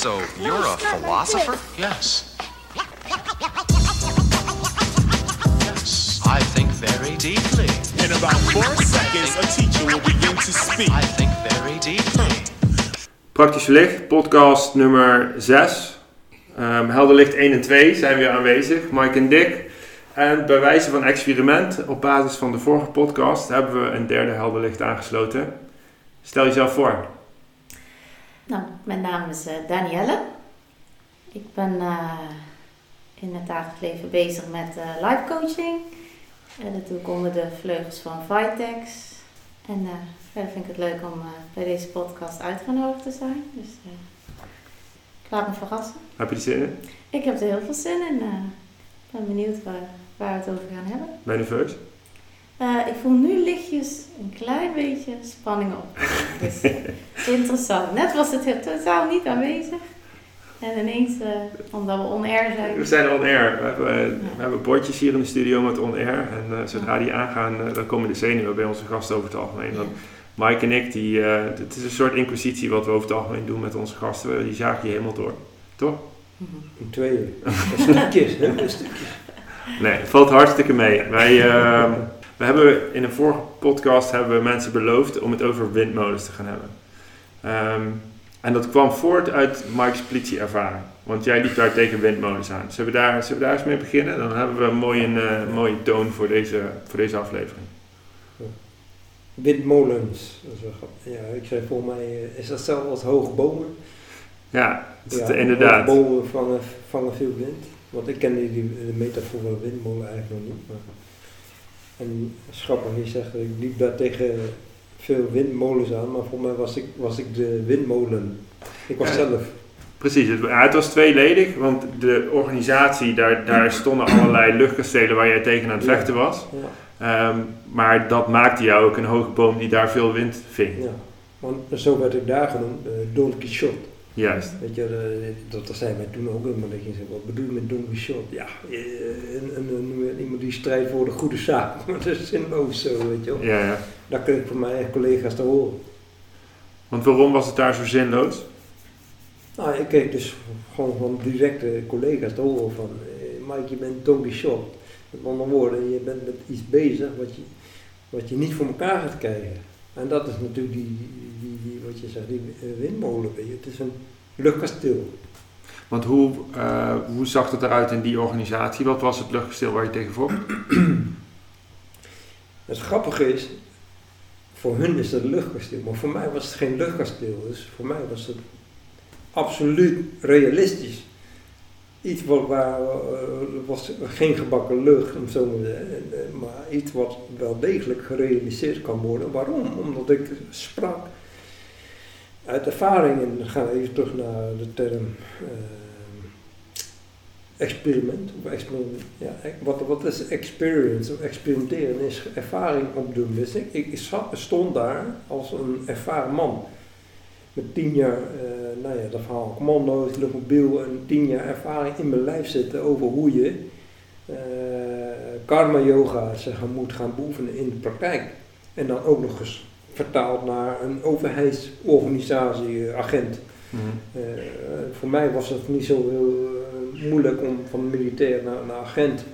So, you're a philosopher? Yes. Yes. I think very deeply. In about four seconds, a teacher will begin to speak. I think very deeply. Praktisch Licht, podcast nummer 6. Ehm Helder Licht 1 en 2 zijn weer aanwezig, Mike en Dick. En bij wijze van experiment, op basis van de vorige podcast, hebben we een derde Helder Licht aangesloten. Stel jezelf voor. Nou, mijn naam is eh, Danielle. Ik ben eh, in het dagelijks leven bezig met eh life coaching. En dat doe ik onder de vleugels van Vitex. En verder vind ik het leuk om bij deze podcast uitgenodigd te zijn. Dus ik laat me verrassen. Heb je er zin in? Ik heb er heel veel zin in. Ik ben benieuwd waar, waar we het over gaan hebben. Ben je nerveus? Eh, ik voel nu lichtjes een klein beetje spanning op. Dus interessant. Net was het totaal niet aanwezig. En ineens, eh, omdat we on-air zijn. We zijn on air. We hebben, eh, we hebben bordjes hier in de studio met on air. En eh, zodra die aangaan, dan komen de zenuwen bij onze gasten over het algemeen. Want Mike en ik, die, eh, het is een soort inquisitie wat we over het algemeen doen met onze gasten. We- Die zagen je helemaal door. Toch? Mhm. In tweeën. Stukjes, hè? Stukjes. Nee, het valt hartstikke mee. Wij, ehm, we hebben in een vorige podcast hebben we mensen beloofd om het over windmolens te gaan hebben. Ehm, en dat kwam voort uit Mike's politieervaring. Want jij liep daar tegen windmolens aan. Zullen we daar, zullen we daar eens mee beginnen? Dan hebben we een mooie, eh, mooie toon voor deze, voor deze aflevering. Windmolens. Dat. Ja, ik zei volgens mij, eh, is dat hetzelfde als hoge bomen? Ja, het inderdaad. Hoge bomen vangen, vangen veel wind. Want ik ken die, die de metafoor van een windmolen eigenlijk nog niet. Maar. En grappig, je zegt, ik liep daar tegen veel windmolens aan, maar voor mij was ik, was ik de windmolen. Ik was Ja. zelf. Precies, het, was tweeledig, want de organisatie, daar, daar stonden allerlei luchtkastelen waar jij tegen aan het vechten was. Ja. Ehm, maar dat maakte jou ook een hoge boom die daar veel wind ving. ja. Want zo werd ik daar genoemd, uh, Don Quixote. Juist. Weet je, dat, dat zei mij toen ook helemaal dat je zei, wat bedoel je met Don Quixote? Ja, eh, een, een, een- iemand die strijdt voor de goede zaak, maar dat is zinloos zo, weet je wel. Ja, ja. Dat kreeg ik van mijn collega's te horen. Want waarom was het daar zo zinloos? Nou, ik kreeg dus gewoon van directe collega's te horen van, eh, Mike, je bent Don Quixote. Met andere woorden, je bent met iets bezig wat je, wat je niet voor elkaar gaat krijgen. En dat is natuurlijk die, die, die wat je zegt, die eh, windmolen. Het is een luchtkasteel. Want hoe, eh, hoe zag het eruit in die organisatie? Wat was het luchtkasteel waar je tegen vocht? Het grappige is, voor hun is dat een luchtkasteel, maar voor mij was het geen luchtkasteel. Dus voor mij was het absoluut realistisch. Iets wat waar, eh, was geen gebakken lucht, zo en, eh, maar iets wat wel degelijk gerealiseerd kan worden. Waarom? Omdat ik sprak uit ervaring, en dan gaan we even terug naar de term eh, experiment. Of experiment ja, e- wat, wat is experience of experimenteren is ervaring opdoen. Dus ik, ik stond daar als een ervaren man. Met tien jaar, eh, nou ja, dat verhaal commando's, luchtmobiel en tien jaar ervaring in mijn lijf zitten over hoe je eh, karma yoga zeg, moet gaan beoefenen in de praktijk. En dan ook nog eens vertaald naar een overheidsorganisatie, eh, agent. Eh, voor mij was het niet zo heel moeilijk om van militair naar, naar agent.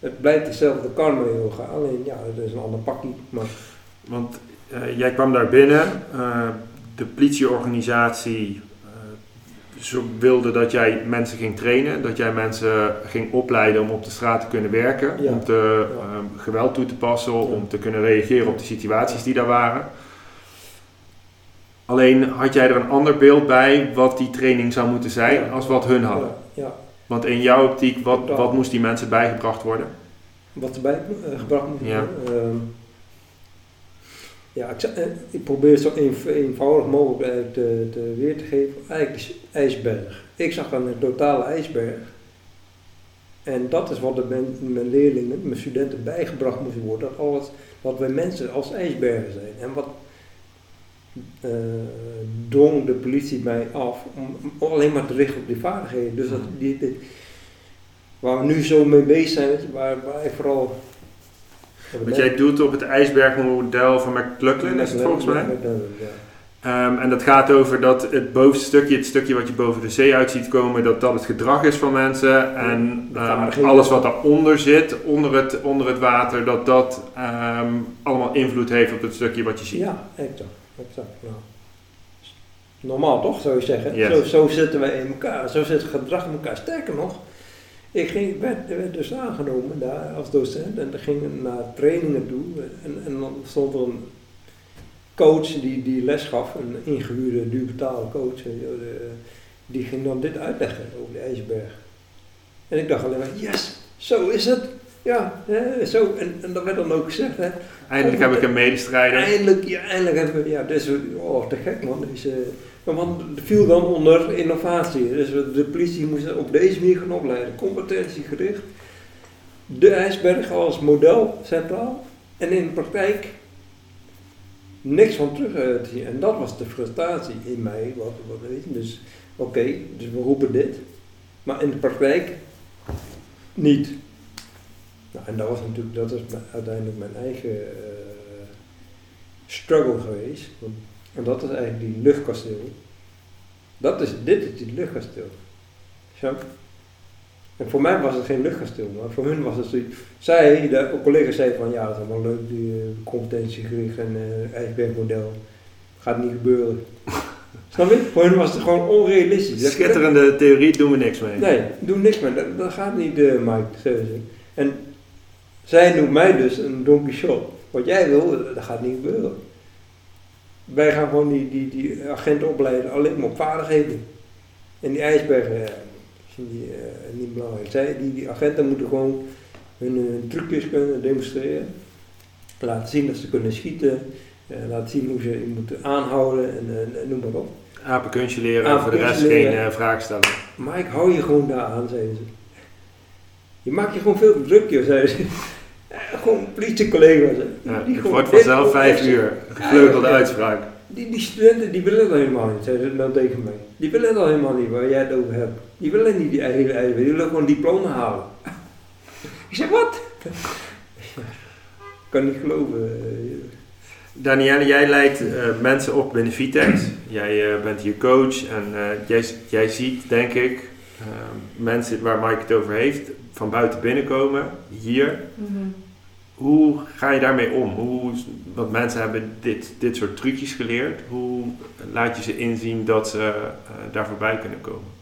Het blijft dezelfde karma yoga, alleen ja, het is een ander pakje. Maar Want jij kwam daar binnen, de politieorganisatie eh, wilde dat jij mensen ging trainen, dat jij mensen ging opleiden om op de straat te kunnen werken, Ja. om te, Ja. eh, geweld toe te passen, om te kunnen reageren op de situaties die daar waren. Alleen had jij er een ander beeld bij wat die training zou moeten zijn Ja. als wat hun hadden. Want in jouw optiek, wat, wat moest die mensen bijgebracht worden? wat erbij eh, gebracht moet worden. Ja, ik, eh, ik probeer het zo eenv- eenvoudig mogelijk te, te weer te geven. Eigenlijk is ijsberg. Ik zag dan een totale ijsberg. En dat is wat er mijn, mijn leerlingen, mijn studenten bijgebracht moest worden. Dat, alles, dat wij mensen als ijsbergen zijn. En wat eh, drong de politie mij af om, om alleen maar te richten op die vaardigheden. Dus dat, die, die- waar we nu zo mee bezig zijn, waar, waar ik vooral... Want jij doet op het ijsbergmodel van McLaughlin, is het volgens mij. Ehm, en dat gaat over dat het bovenste stukje, het stukje wat je boven de zee uit ziet komen, dat dat het gedrag is van mensen. En ehm, alles wat daaronder zit, onder het, onder het water, dat dat ehm, allemaal invloed heeft op het stukje wat je ziet. Ja, exact. exact ja. Normaal toch, zou je zeggen. Yes. Zo, zo zitten wij in elkaar. Zo zit het gedrag in elkaar. Sterker nog, ik ging, werd, werd dus aangenomen daar als docent en dan gingen naar trainingen toe. En, en dan stond er een coach die, die les gaf, een ingehuurde, duur betaalde coach. de- Die ging dan dit uitleggen over de ijsberg. En ik dacht alleen maar, yes, zo is het. Ja, hè, zo. En, en dat werd dan ook gezegd, hè. Eindelijk heb ik een medestrijder. Eindelijk, ja, eindelijk hebben we, ja, dit is, oh, te gek man. Deze, want viel dan onder innovatie. Dus de politie moest op deze manier gaan opleiden. Competentiegericht. De ijsberg als model centraal. En in de praktijk niks van terug eh, te zien. En dat was de frustratie in mij. Wat, weet je. Dus oké, dus we roepen dit. Maar in de praktijk niet. Nou, en dat was natuurlijk, dat is uiteindelijk mijn eigen eh, struggle geweest. En dat is eigenlijk die luchtkasteel. Dat is, dit is die luchtkasteel. Je? En voor mij was het geen luchtkasteel, maar voor hun was het zoiets. Zij, de collega's zeiden van ja, het is allemaal leuk, die uh, competentiegericht en eh ijsbergmodel. Gaat niet gebeuren. Snap je? Voor hun was het gewoon onrealistisch. Dat- Schitterende theorie, doen we niks mee. Nee, doe niks meer. Dat, dat gaat niet, eh Mike. En zij noemt mij dus een Don Quixote. Wat jij wil, eh, dat gaat niet gebeuren. Wij gaan gewoon die, die, die agenten opleiden alleen maar op vaardigheden. En die ijsbergen, ja, zijn die, eh, niet belangrijk. Zij, die, die agenten moeten gewoon hun, eh, trucjes kunnen demonstreren. Laten zien dat ze kunnen schieten. eh, laten zien hoe ze je moeten aanhouden en eh, noem maar op. Apenkunstje leren en voor de rest geen leren. eh, vraag stellen. Maar ik hou je gewoon daar aan, zeiden ze. Je maakt je gewoon veel te druk, joh, zeiden ze. Eh, gewoon politiecollega's. Ja, die het wordt vanzelf vijf uur. Gevleugelde Ja, ja. uitspraak. Die, die studenten die willen dat helemaal niet, zeiden ze dan tegen mij. Die willen dat helemaal niet, waar jij het over hebt. Die willen niet die hele eigen, die willen gewoon een diploma halen. ik zeg, wat? Ik kan niet geloven. eh. Danielle, jij leidt eh, mensen op binnen Vitex. Jij bent hier coach en jij, jij ziet, denk ik, eh, mensen waar Mike het over heeft, van buiten binnenkomen, hier. Mhm. Hoe ga je daarmee om? Hoe, want mensen hebben dit, dit soort trucjes geleerd. Hoe laat je ze inzien dat ze eh, daar voorbij kunnen komen?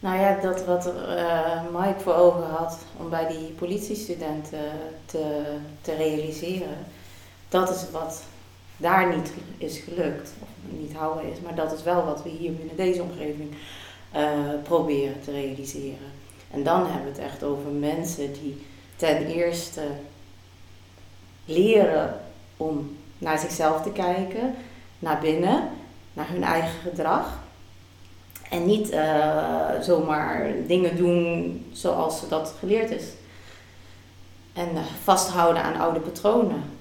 Nou ja, dat wat eh, Mike voor ogen had om bij die politiestudenten te, te realiseren, dat is wat daar niet is gelukt, of niet houden is, maar dat is wel wat we hier binnen deze omgeving eh, proberen te realiseren. En dan hebben we het echt over mensen die ten eerste leren om naar zichzelf te kijken, naar binnen, naar hun eigen gedrag. En niet eh, zomaar dingen doen zoals ze dat geleerd is. En eh, vasthouden aan oude patronen.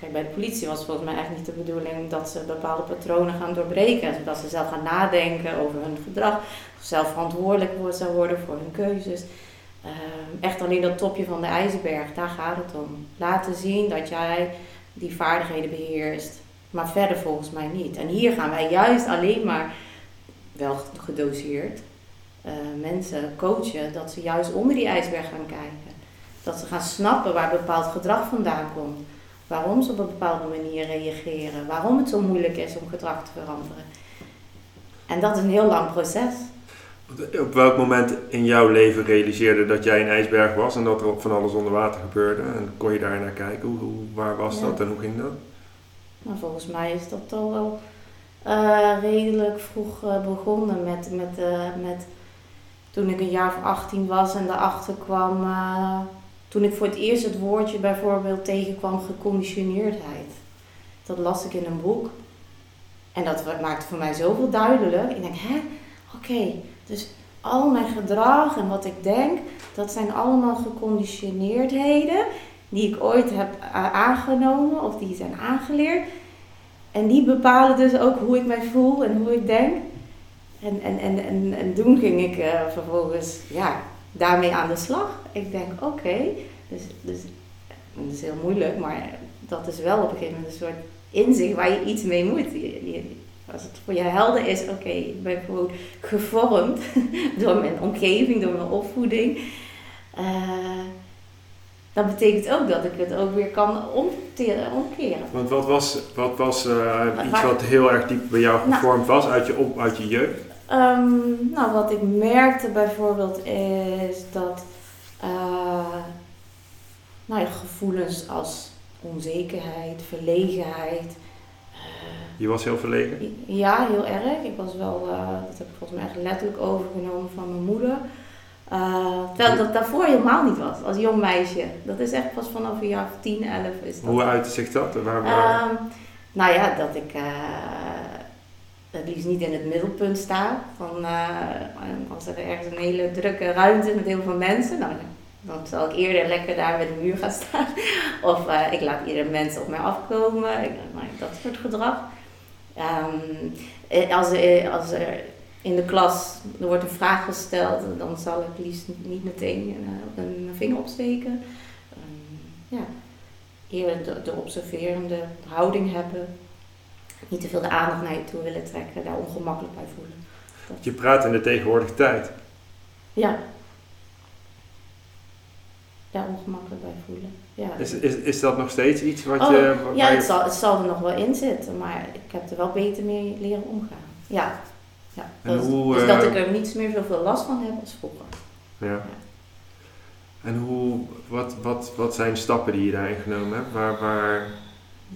Kijk, bij de politie was het volgens mij echt niet de bedoeling dat ze bepaalde patronen gaan doorbreken. Zodat ze zelf gaan nadenken over hun gedrag. Zelf verantwoordelijk zou worden voor hun keuzes. Ehm, echt alleen dat topje van de ijsberg, daar gaat het om. Laten zien dat jij die vaardigheden beheerst. Maar verder volgens mij niet. En hier gaan wij juist alleen maar wel gedoseerd eh, mensen coachen dat ze juist onder die ijsberg gaan kijken. Dat ze gaan snappen waar bepaald gedrag vandaan komt. Waarom ze op een bepaalde manier reageren. Waarom het zo moeilijk is om gedrag te veranderen. En dat is een heel lang proces. Op welk moment in jouw leven realiseerde dat jij een ijsberg was en dat er van alles onder water gebeurde? En kon je daar naar kijken? Hoe, waar was Ja. dat en hoe ging dat? Nou, volgens mij is dat al wel eh, redelijk vroeg eh, begonnen met, met, eh, met toen ik een jaar of 18 was en daarachter kwam, eh, toen ik voor het eerst het woordje bijvoorbeeld tegenkwam geconditioneerdheid. Dat las ik in een boek en dat maakte voor mij zoveel duidelijk. Ik denk, hè, oké, dus al mijn gedrag en wat ik denk, dat zijn allemaal geconditioneerdheden die ik ooit heb aangenomen of die zijn aangeleerd. En die bepalen dus ook hoe ik mij voel en hoe ik denk. En, en, en, en, en toen ging ik eh, vervolgens ja, daarmee aan de slag. Ik denk, oké, dus, dus dat is heel moeilijk, maar dat is wel op een gegeven moment een soort inzicht waar je iets mee moet. Je- je- als het voor je helder is, oké, ik ben gewoon gevormd door mijn omgeving, door mijn opvoeding. eh, dat betekent ook dat ik het ook weer kan omteren, omkeren. Want wat was, wat was eh, iets wat heel erg diep bij jou Nou. gevormd was uit je, op, uit je jeugd? Ehm, nou, wat ik merkte bijvoorbeeld is dat eh, nou ja, gevoelens als onzekerheid, verlegenheid. eh, Je was heel verlegen. ja, heel erg. Ik was wel, eh, dat heb ik volgens mij echt letterlijk overgenomen van mijn moeder. Eh, terwijl dat daarvoor helemaal niet was, als jong meisje. Dat is echt pas vanaf een jaar of 10, 11 is dat. Hoe uitte zich dat? Waar, waar- Ehm, nou ja, dat ik het liefst niet in het middelpunt sta. Van, eh, als er ergens een hele drukke ruimte met heel veel mensen, nou, dan zal ik eerder lekker daar met de muur gaan staan. Of eh, ik laat eerder mensen op mij afkomen. Ik, nou, dat soort gedrag. Ehm, eh, als, er, als er in de klas er wordt een vraag gesteld, dan zal ik liefst niet meteen eh, een vinger opsteken. Ehm, ja de, de observerende houding hebben. Niet te veel de aandacht naar je toe willen trekken, daar ongemakkelijk bij voelen. je praat in de tegenwoordige tijd. Ja. Daar ongemakkelijk bij voelen. Ja, Is, is, is dat nog steeds iets wat Oh, je... ja je- het, zal, het zal er nog wel in zitten, maar ik heb er wel beter mee leren omgaan. Ja. ja. Dat- hoe, dus dat eh, ik er niet meer zoveel last van heb als vroeger. Ja. En hoe, wat, wat, wat zijn stappen die je daarin genomen hebt? Waar, waar,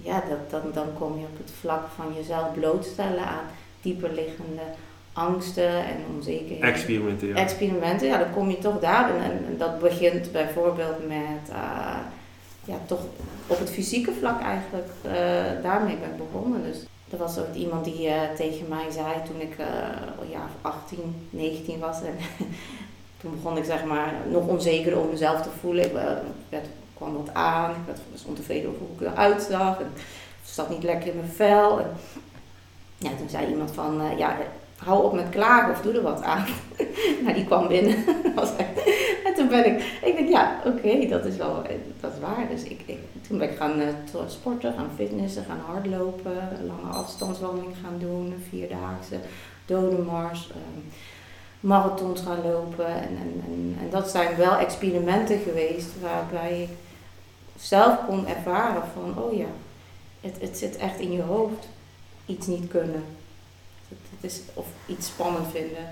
Ja, dat, dan, dan kom je op het vlak van jezelf blootstellen aan dieper liggende angsten en onzekerheden. experimenteren? experimenten, ja, dan kom je toch daar. En, dat begint bijvoorbeeld met, eh, ja, toch op het fysieke vlak eigenlijk. eh, daarmee ben ik begonnen. Dus er was ook iemand die eh, tegen mij zei toen ik jaar 18, 19 was. En toen begon ik zeg maar nog onzeker om mezelf te voelen. Ik werd, kwam wat aan, ik was ontevreden over hoe ik eruit zag. En zat niet lekker in mijn vel. En, ja, toen zei iemand van, eh, ja, hou op met klagen of doe er wat aan. nou, die kwam binnen. En toen ben ik, ik denk, ja, oké, dat is wel, eh, dat is waar. Dus ik, ik, toen ben ik gaan eh, sporten, gaan fitnessen, gaan hardlopen, lange afstandswandeling gaan doen, vierdaagse, dodenmars, ehm, marathons gaan lopen. En, en, en, en dat zijn wel experimenten geweest waarbij ik zelf kon ervaren van, oh ja, het, het zit echt in je hoofd, iets niet kunnen. Het, het is, of iets spannend vinden.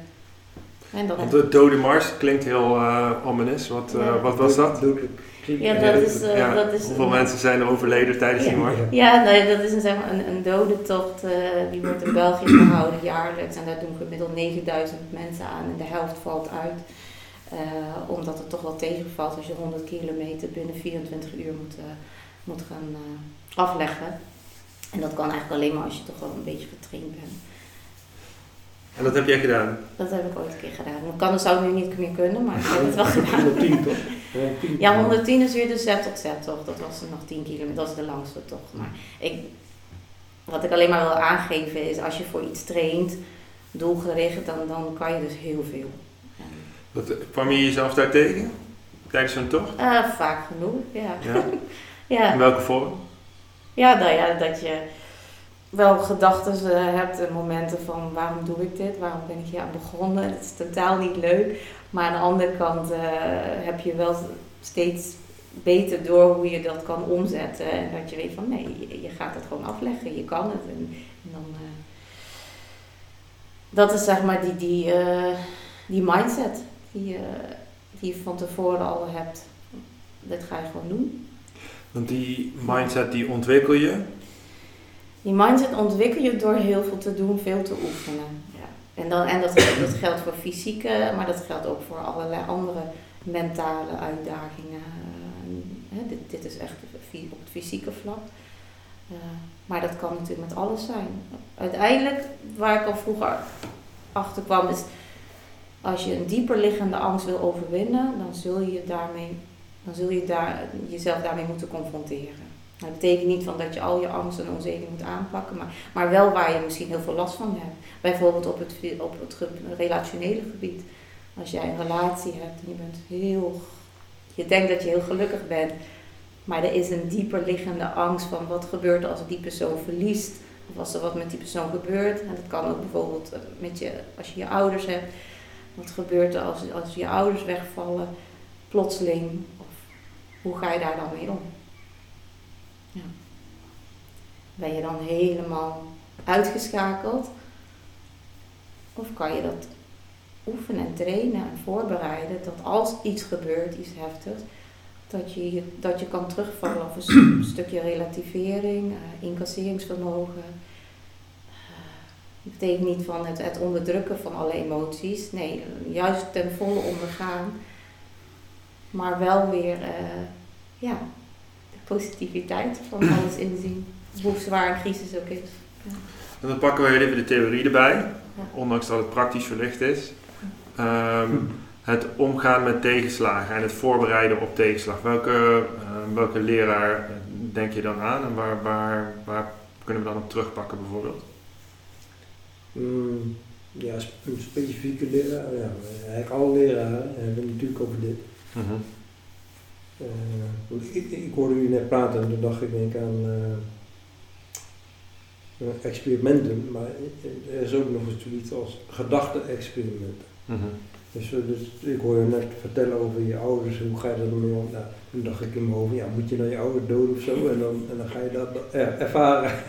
En dan, Want de Dode Mars klinkt heel eh ominous. Wat, eh, Ja. wat was dat? Dodelijk. Ja, dat is, eh, Ja, dat is hoeveel een- mensen zijn er overleden tijdens die mars? Ja, nee, dat is een, zeg maar, een, een dodentocht. eh, die wordt in België gehouden jaarlijks. En daar doen gemiddeld 9000 mensen aan. En de helft valt uit. Eh, omdat het toch wel tegenvalt als je 100 kilometer binnen 24 uur moet, eh, moet gaan eh, afleggen. En dat kan eigenlijk alleen maar als je toch wel een beetje getraind bent. En dat heb jij gedaan. Dat heb ik ooit een keer gedaan. Ik kan, dat zou nu niet meer kunnen, maar ik heb het wel gedaan. 110 toch? 110. Ja, 110 is weer de Z tot Z toch. Dat was nog 10 kilometer, dat is de langste toch. Maar ik, wat ik alleen maar wil aangeven is, als je voor iets traint, doelgericht, dan, dan kan je dus heel veel. En, Wat, kwam je jezelf daar tegen? Tijdens zo'n tocht? eh, vaak genoeg, ja. Ja. Ja, In welke vorm? ja, nou ja, dat je wel gedachten eh, hebt en momenten van waarom doe ik dit, waarom ben ik hier aan begonnen. Het is totaal niet leuk. Maar aan de andere kant eh, heb je wel steeds beter door hoe je dat kan omzetten. En dat je weet van nee, je, je gaat het gewoon afleggen, je kan het. En, en dan, eh, dat is zeg maar die, die, eh, die mindset die, je die je van tevoren al hebt. Dat ga je gewoon doen. Want die mindset die ontwikkel je. Die mindset ontwikkel je door heel veel te doen, veel te oefenen. Ja. En, dan, en dat, dat geldt voor fysieke, maar dat geldt ook voor allerlei andere mentale uitdagingen. Eh, dit, dit is echt op het fysieke vlak. Eh, maar dat kan natuurlijk met alles zijn. Uiteindelijk, waar ik al vroeger achter kwam, is als je een dieper liggende angst wil overwinnen, dan zul je, daarmee, dan zul je daar, jezelf daarmee moeten confronteren. Dat betekent niet van dat je al je angsten en onzekerheden moet aanpakken, maar, maar wel waar je misschien heel veel last van hebt. Bijvoorbeeld op het, op het relationele gebied. Als jij een relatie hebt en je bent heel, je denkt dat je heel gelukkig bent, Maar er is een dieper liggende angst van wat gebeurt als die persoon verliest. Of als er wat met die persoon gebeurt. En dat kan ook bijvoorbeeld eh, met je, als je je ouders hebt. Wat gebeurt er als, als je ouders wegvallen, plotseling? Of hoe ga je daar dan mee om? Ja. Ben je dan helemaal uitgeschakeld? Of kan je dat oefenen en trainen en voorbereiden dat als iets gebeurt, iets heftigs, dat je, dat je kan terugvallen op een st- stukje relativering, eh, incasseringsvermogen. Dat betekent niet van het, het onderdrukken van alle emoties, nee, juist ten volle ondergaan, maar wel weer eh, ja, de positiviteit van alles inzien, hoe zwaar een crisis ook is. En dan pakken we heel even de theorie erbij, Ja. ondanks dat het praktisch verlicht is. Ehm, het omgaan met tegenslagen en het voorbereiden op tegenslag. Welke, eh, welke leraar denk je dan aan en waar, waar, waar kunnen we dan op terugpakken bijvoorbeeld? Mm, ja, specifieke leraar. Ja, eigenlijk alle leraren hebben het natuurlijk over dit. Eh, want ik, ik hoorde u net praten en toen dacht ik denk aan eh, eh, experimenten, maar er is ook nog eens zoiets als gedachte-experimenten. Mhm. Dus, eh, dus ik hoor je net vertellen over je ouders, hoe ga je daar dan mee om? Nou, toen dacht ik in mijn hoofd, ja, moet je dan je ouders doden of zo? En dan, en dan ga je dat eh, ervaren.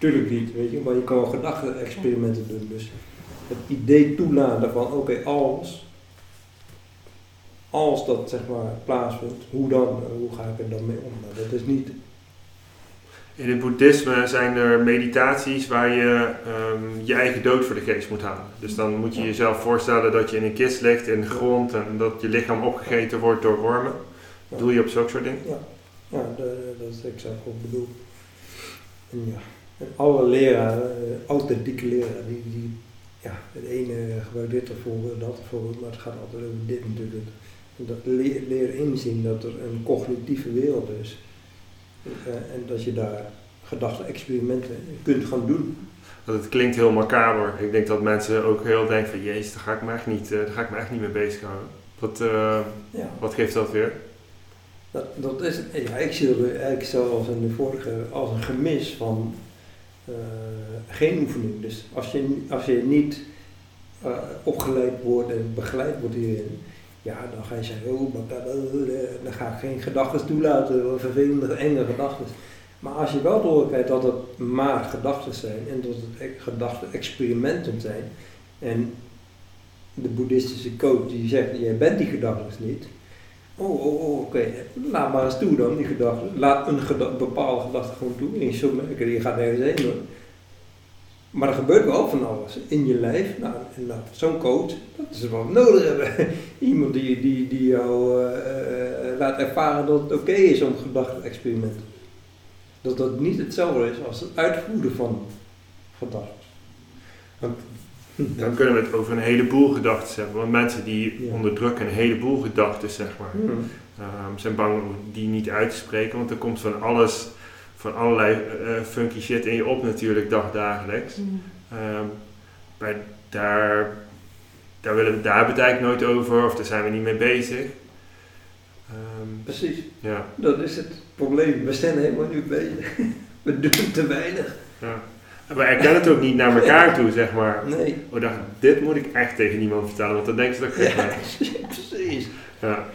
Tuurlijk niet, weet je, maar je kan wel gedachte-experimenten doen. Dus het idee toelaten van, oké, als, als dat zeg maar plaatsvindt, hoe dan? Hoe ga ik er dan mee om? Nou, dat is niet, In het boeddhisme zijn er meditaties waar je ehm, je eigen dood voor de geest moet halen. Dus dan moet je jezelf voorstellen dat je in een kist ligt in de grond en dat je lichaam opgegeten wordt door wormen. Doe je op zulke soort dingen? Ja, ja dat is exact wat ik bedoel. Ja, en alle leraren, eh, authentieke leraren, die, die, ja, het ene gebruikt dit ervoor, dat ervoor, maar het gaat altijd over dit natuurlijk. En dat le- leren inzien dat er een cognitieve wereld is. Eh, en dat je daar gedachte-experimenten kunt gaan doen. Want het klinkt heel macaber. Ik denk dat mensen ook heel denken van jezus, daar ga ik me echt niet, eh, daar ga ik me echt niet mee bezighouden. Wat, Ja, wat geeft dat weer? dat, dat is. Ja, ik zie het eigenlijk zoals in de vorige, als een gemis van geen oefening. Dus als je, als je niet eh, opgeleid wordt en begeleid wordt hierin, ja, dan ga je zeggen, oh, eh, dan ga ik geen gedachten toelaten, vervelende, enge gedachten. Maar als je wel doorkrijgt dat het maar gedachten zijn en dat het gedachte-experimenten zijn, en de boeddhistische coach die zegt, jij bent die gedachten niet, Oh, oh, oh oké. Laat maar eens toe dan, die gedachte. Laat een bepaalde gedachte gewoon toe. En je zult merken, je gaat nergens heen hoor. Maar er gebeurt wel van alles in je lijf. Nou, nou, zo'n coach, dat is wat we nodig hebben. Iemand die, die, die jou eh, eh, laat ervaren dat het oké is om gedachte-experimenten. Dat dat niet hetzelfde is als het uitvoeren van gedachten. Dan kunnen we het over een heleboel gedachten hebben. Want mensen die Ja. onderdrukken een heleboel gedachten, zeg maar. Ehm, zijn bang om die niet uit te spreken, want er komt van alles, van allerlei eh, funky shit in je op natuurlijk, dagdagelijks. Mm. Maar daar, daar, willen we, daar hebben we het eigenlijk nooit over, of daar zijn we niet mee bezig. Ehm, Precies, ja, dat is het probleem. We zijn helemaal niet bezig. We doen te weinig. ja. We erkennen het ook niet naar elkaar toe, zeg maar. Nee. We dachten, dit moet ik echt tegen niemand vertellen, want dan denken ze dat ik gek ben. Ja, precies. Ja.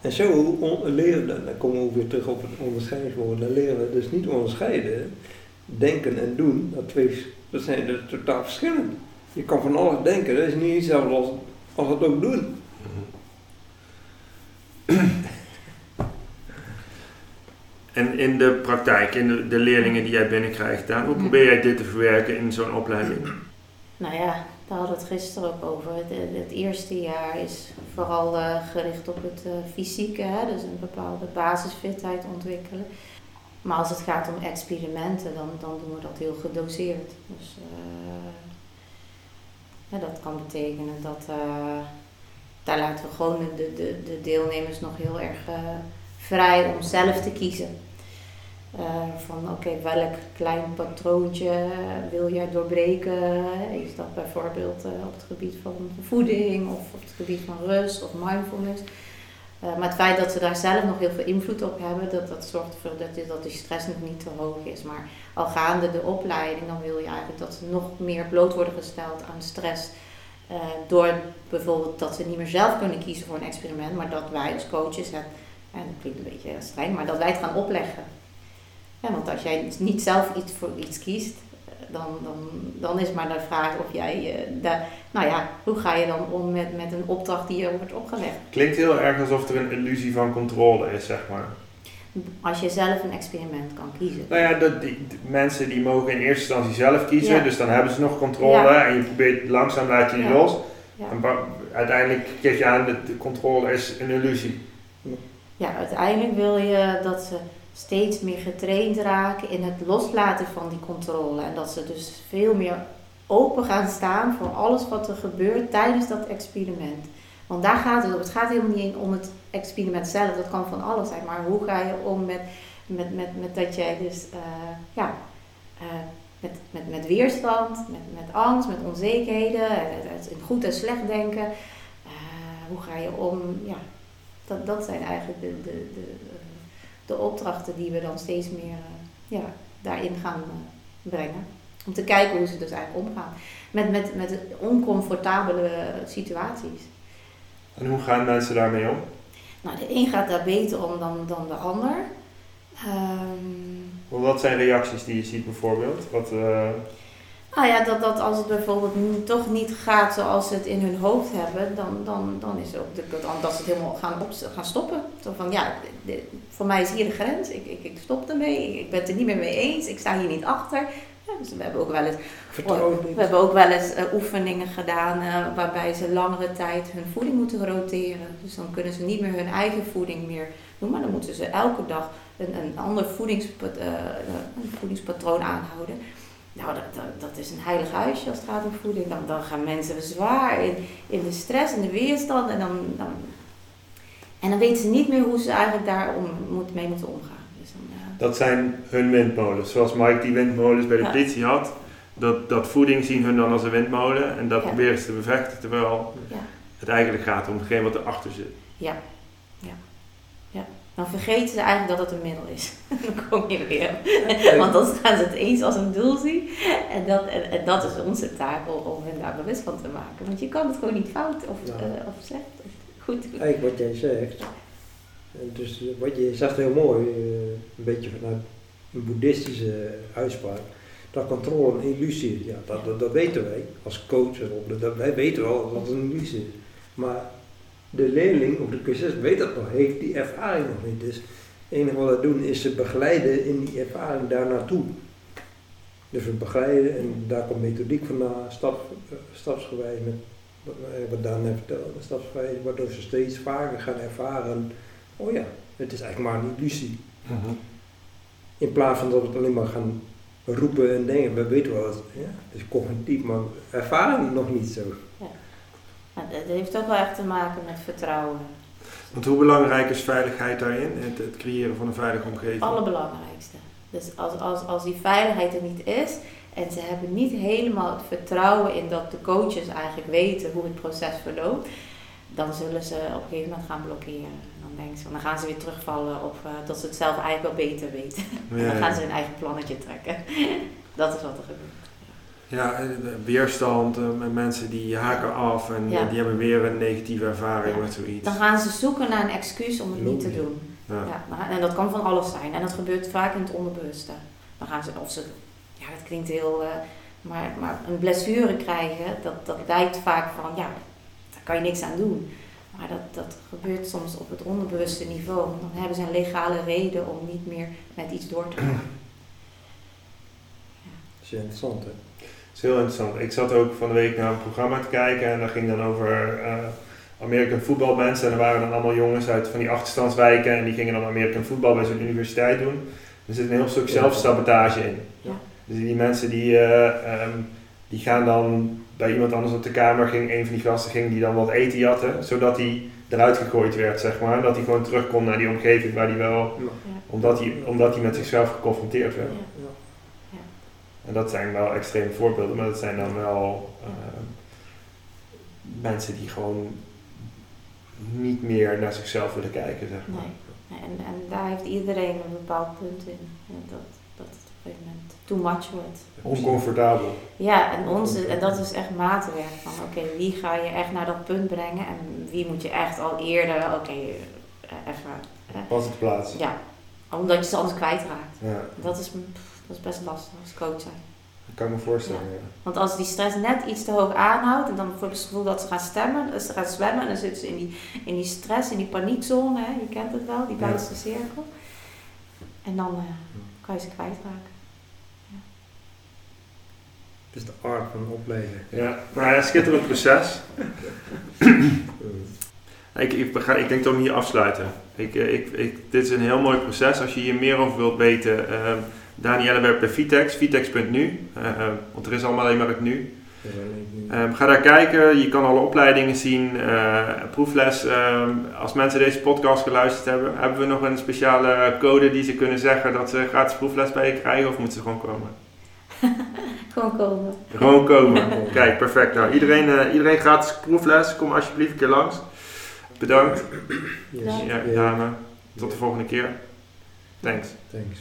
En zo leren, we- dan komen we weer terug op het onderscheidingswoord, dan leren we dus niet onderscheiden. Denken en doen, dat, twee, dat zijn er totaal verschillend. Je kan van alles denken, dat is niet hetzelfde als, als het ook doen. En in de praktijk, in de, de leerlingen die jij binnenkrijgt, Daan, hoe probeer jij dit te verwerken in zo'n opleiding? Nou ja, daar hadden we het gisteren ook over. Het, eerste jaar is vooral eh, gericht op het eh, fysieke, hè? dus een bepaalde basisfitheid ontwikkelen. Maar als het gaat om experimenten, dan, dan doen we dat heel gedoseerd. Dus eh, dat kan betekenen dat daar laten we gewoon de, de, de deelnemers nog heel erg vrij om zelf te kiezen. Eh, van oké, welk klein patroontje wil jij doorbreken? Is dat bijvoorbeeld eh, op het gebied van voeding of op het gebied van rust of mindfulness? Eh, maar het feit dat ze daar zelf nog heel veel invloed op hebben, dat, dat zorgt ervoor dat, die- dat die stress nog niet te hoog is. Maar al gaande de opleiding, dan wil je eigenlijk dat ze nog meer bloot worden gesteld aan stress. Door bijvoorbeeld dat ze niet meer zelf kunnen kiezen voor een experiment, maar dat wij als coaches het, en dat klinkt een beetje streng, maar dat wij het gaan opleggen. Ja, want als jij niet zelf iets voor iets kiest, eh, dan, dan, dan is maar de vraag of jij, eh, daar, nou ja, hoe ga je dan om met, met een opdracht die je wordt opgelegd? Klinkt heel erg alsof er een illusie van controle is, zeg maar. Als je zelf een experiment kan kiezen. Nou ja, dat die, mensen die mogen in eerste instantie zelf kiezen, Ja. dus dan hebben ze nog controle Ja. en je probeert langzaam laat je die Ja. los. Ja. En uiteindelijk geef je aan dat de controle is een illusie. Ja, uiteindelijk wil je dat ze steeds meer getraind raken in het loslaten van die controle. En dat ze dus veel meer open gaan staan voor alles wat er gebeurt tijdens dat experiment. Want daar gaat het om. Het gaat helemaal niet om het experiment zelf. Dat kan van alles zijn. Maar hoe ga je om met, met, met, met dat jij dus, eh, ja, eh, met, met, met weerstand, met, met angst, met onzekerheden, het, goed en slecht denken. Eh, hoe ga je om, ja, dat, dat zijn eigenlijk de, de, de, de opdrachten die we dan steeds meer eh, ja, daarin gaan eh, brengen. Om te kijken hoe ze dus eigenlijk omgaan met, met, met oncomfortabele situaties. En hoe gaan mensen daarmee om? Nou, de een gaat daar beter om dan, dan de ander. Ehm, Wat zijn reacties die je ziet bijvoorbeeld? Wat, eh, nou ja, dat, dat als het bijvoorbeeld toch niet gaat zoals ze het in hun hoofd hebben, dan, dan, dan is het ook de, dat ze het helemaal gaan, op, gaan stoppen. Zo van ja, de- voor mij is hier de grens, ik, ik, ik stop ermee, ik, ik ben het er niet meer mee eens, ik sta hier niet achter. Ja, dus we hebben ook wel eens We hebben ook wel eens eh, oefeningen gedaan eh, waarbij ze langere tijd hun voeding moeten roteren. Dus dan kunnen ze niet meer hun eigen voeding meer doen, maar dan moeten ze elke dag een, een ander voedingspat- eh, een voedingspatroon aanhouden. Nou, dat, dat, dat is een heilig huisje als het gaat om voeding. Dan, dan gaan mensen zwaar in, in de stress en de weerstand en dan, dan, en dan weten ze niet meer hoe ze eigenlijk daar om, moet, mee moeten omgaan. Dus dan, eh, dat zijn hun windmolens. Zoals Mike die windmolens bij de Ja. politie had. Dat, dat voeding zien hun dan als een windmolen en dat Ja. proberen ze te bevechten. Terwijl Ja. het eigenlijk gaat om hetgeen wat erachter zit. Ja, ja, ja. Dan vergeten ze eigenlijk dat het een middel is. dan kom je weer. Want dan gaan ze het eens als een doel zien. En dat, en, en dat is onze taak om, om hen daar bewust van te maken. Want je kan het gewoon niet fout of, Ja. eh, of slecht. Of goed doen. Eigenlijk wat jij zegt. Dus wat je zegt heel mooi, eh, een beetje vanuit een boeddhistische uitspraak. Dat controle een illusie is. Ja, dat, dat, dat weten wij als coach. en op- Dat, wij weten wel dat het een illusie is. Maar de leerling of de cursist weet dat nog, heeft die ervaring nog niet. Dus het enige wat we doen is ze begeleiden in die ervaring daar naartoe. Dus we begeleiden en daar komt methodiek vandaan, stap, eh, stapsgewijs met wat, eh, wat Daan net vertelde, stapsgewijs, waardoor ze steeds vaker gaan ervaren, oh ja, het is eigenlijk maar een illusie. In plaats van dat we het alleen maar gaan roepen en denken, we weten wel, dat ja, het is cognitief, maar we ervaren het nog niet zo. Maar dat heeft ook wel echt te maken met vertrouwen. Want hoe belangrijk is veiligheid daarin? Het, het creëren van een veilige omgeving? Het allerbelangrijkste. Dus als, als, als die veiligheid er niet is en ze hebben niet helemaal het vertrouwen in dat de coaches eigenlijk weten hoe het proces verloopt, dan zullen ze op een gegeven moment gaan blokkeren. Dan, denken ze, dan gaan ze weer terugvallen op eh, dat ze het zelf eigenlijk wel beter weten. Ja, dan gaan ze hun eigen plannetje trekken. dat is wat er gebeurt. Ja, eh, weerstand, eh, met mensen die haken af en Ja. eh, die hebben weer een negatieve ervaring Ja. met zoiets. Dan gaan ze zoeken naar een excuus om het niet te doen. Ja. En dat kan van alles zijn. En dat gebeurt vaak in het onderbewuste. Dan gaan ze, of ze, ja, dat klinkt heel, eh, maar, maar een blessure krijgen, dat, dat lijkt vaak van, ja, daar kan je niks aan doen. Maar dat, dat gebeurt soms op het onderbewuste niveau. Dan hebben ze een legale reden om niet meer met iets door te gaan. Dat is interessant hè. Is heel interessant. Ik zat ook van de week naar een programma te kijken en dat ging dan over eh American voetbalbands. En er waren dan allemaal jongens uit van die achterstandswijken en die gingen dan American voetbal bij zo'n universiteit doen. Er zit een heel stuk zelfsabotage in. Ja. Dus die mensen die, eh, ehm, die gaan dan bij iemand anders op de kamer, ging een van die gasten ging die dan wat eten jatten, zodat hij eruit gegooid werd, zeg maar. Dat hij gewoon terug kon naar die omgeving waar hij wel, Ja. Omdat hij, omdat hij met zichzelf geconfronteerd werd. Ja. En dat zijn wel extreme voorbeelden, maar dat zijn dan wel eh, mensen die gewoon niet meer naar zichzelf willen kijken, zeg maar. Nee. En, en daar heeft iedereen een bepaald punt in. En dat, dat het op een gegeven moment too much wordt. Oncomfortabel. Ja, en, onze, en dat is echt maatwerk. Van oké, wie ga je echt naar dat punt brengen en wie moet je echt al eerder, oké, eh, even. eh, Pas het plaats. ja, omdat je ze anders kwijtraakt. Ja, Dat is, pff, dat is best lastig als coach zijn. dat kan ik me voorstellen. Ja. Want als die stress net iets te hoog aanhoudt en dan voor het gevoel dat ze gaan stemmen, ze gaan zwemmen en dan zitten ze in die, in die stress, in die paniekzone, hè, je kent het wel, die Ja. buitenste cirkel. En dan eh, kan je ze kwijtraken. Het is de art van opleiden. Ja, maar ja, schitterend proces. Ik, ik, gaan- ik denk dat we hier afsluiten. Ik, eh, ik, ik, dit is een heel mooi proces. Als je hier meer over wilt weten, ehm Danielle werkt bij Vitex, vitex.nu. eh, eh, want er is allemaal alleen maar het nu. Ehm, ga daar kijken. Je kan alle opleidingen zien. eh, proefles. ehm, als mensen deze podcast geluisterd hebben, hebben we nog een speciale code die ze kunnen zeggen dat ze gratis proefles bij je krijgen of moeten ze gewoon komen? Gewoon komen. Gewoon komen. Kijk, perfect. Nou, iedereen, eh, iedereen gratis proefles. Kom alsjeblieft een keer langs. Bedankt. Yes. Ja, dame. Tot de volgende keer. Thanks. Thanks.